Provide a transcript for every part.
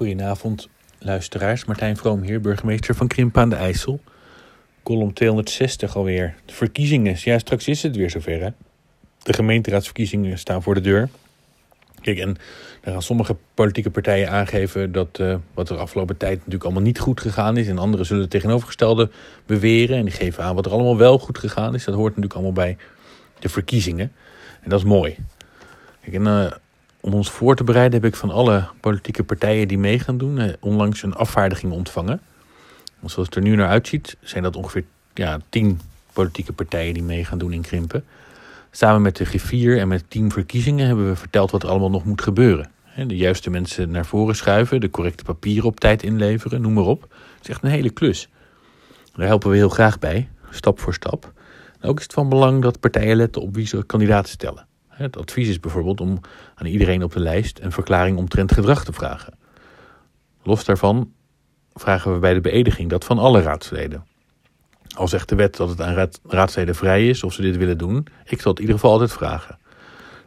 Goedenavond, luisteraars. Martijn Vroom hier, burgemeester van Krimpen aan de IJssel. Column 260 alweer. De verkiezingen. Ja, straks is het weer zover, hè? De gemeenteraadsverkiezingen staan voor de deur. Kijk, en dan gaan sommige politieke partijen aangeven dat uh, wat er afgelopen tijd natuurlijk allemaal niet goed gegaan is. En anderen zullen het tegenovergestelde beweren. En die geven aan wat er allemaal wel goed gegaan is. Dat hoort natuurlijk allemaal bij de verkiezingen. En dat is mooi. Kijk, en uh, om ons voor te bereiden heb ik van alle politieke partijen die mee gaan doen, eh, onlangs een afvaardiging ontvangen. Want zoals het er nu naar uitziet, zijn dat ongeveer ja, tien politieke partijen die mee gaan doen in Krimpen. Samen met de G4 en met team verkiezingen hebben we verteld wat er allemaal nog moet gebeuren. De juiste mensen naar voren schuiven, de correcte papieren op tijd inleveren, noem maar op. Het is echt een hele klus. Daar helpen we heel graag bij, stap voor stap. En ook is het van belang dat partijen letten op wie ze kandidaten stellen. Het advies is bijvoorbeeld om aan iedereen op de lijst een verklaring omtrent gedrag te vragen. Los daarvan vragen we bij de beëdiging dat van alle raadsleden. Al zegt de wet dat het aan raadsleden vrij is of ze dit willen doen, ik zal het in ieder geval altijd vragen.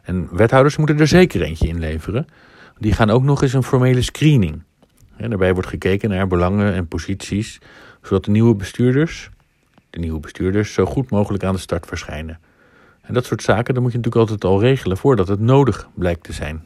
En wethouders moeten er zeker eentje inleveren. Die gaan ook nog eens een formele screening. En daarbij wordt gekeken naar belangen en posities, zodat de nieuwe bestuurders, de nieuwe bestuurders zo goed mogelijk aan de start verschijnen. En dat soort zaken, dan moet je natuurlijk altijd al regelen voordat het nodig blijkt te zijn.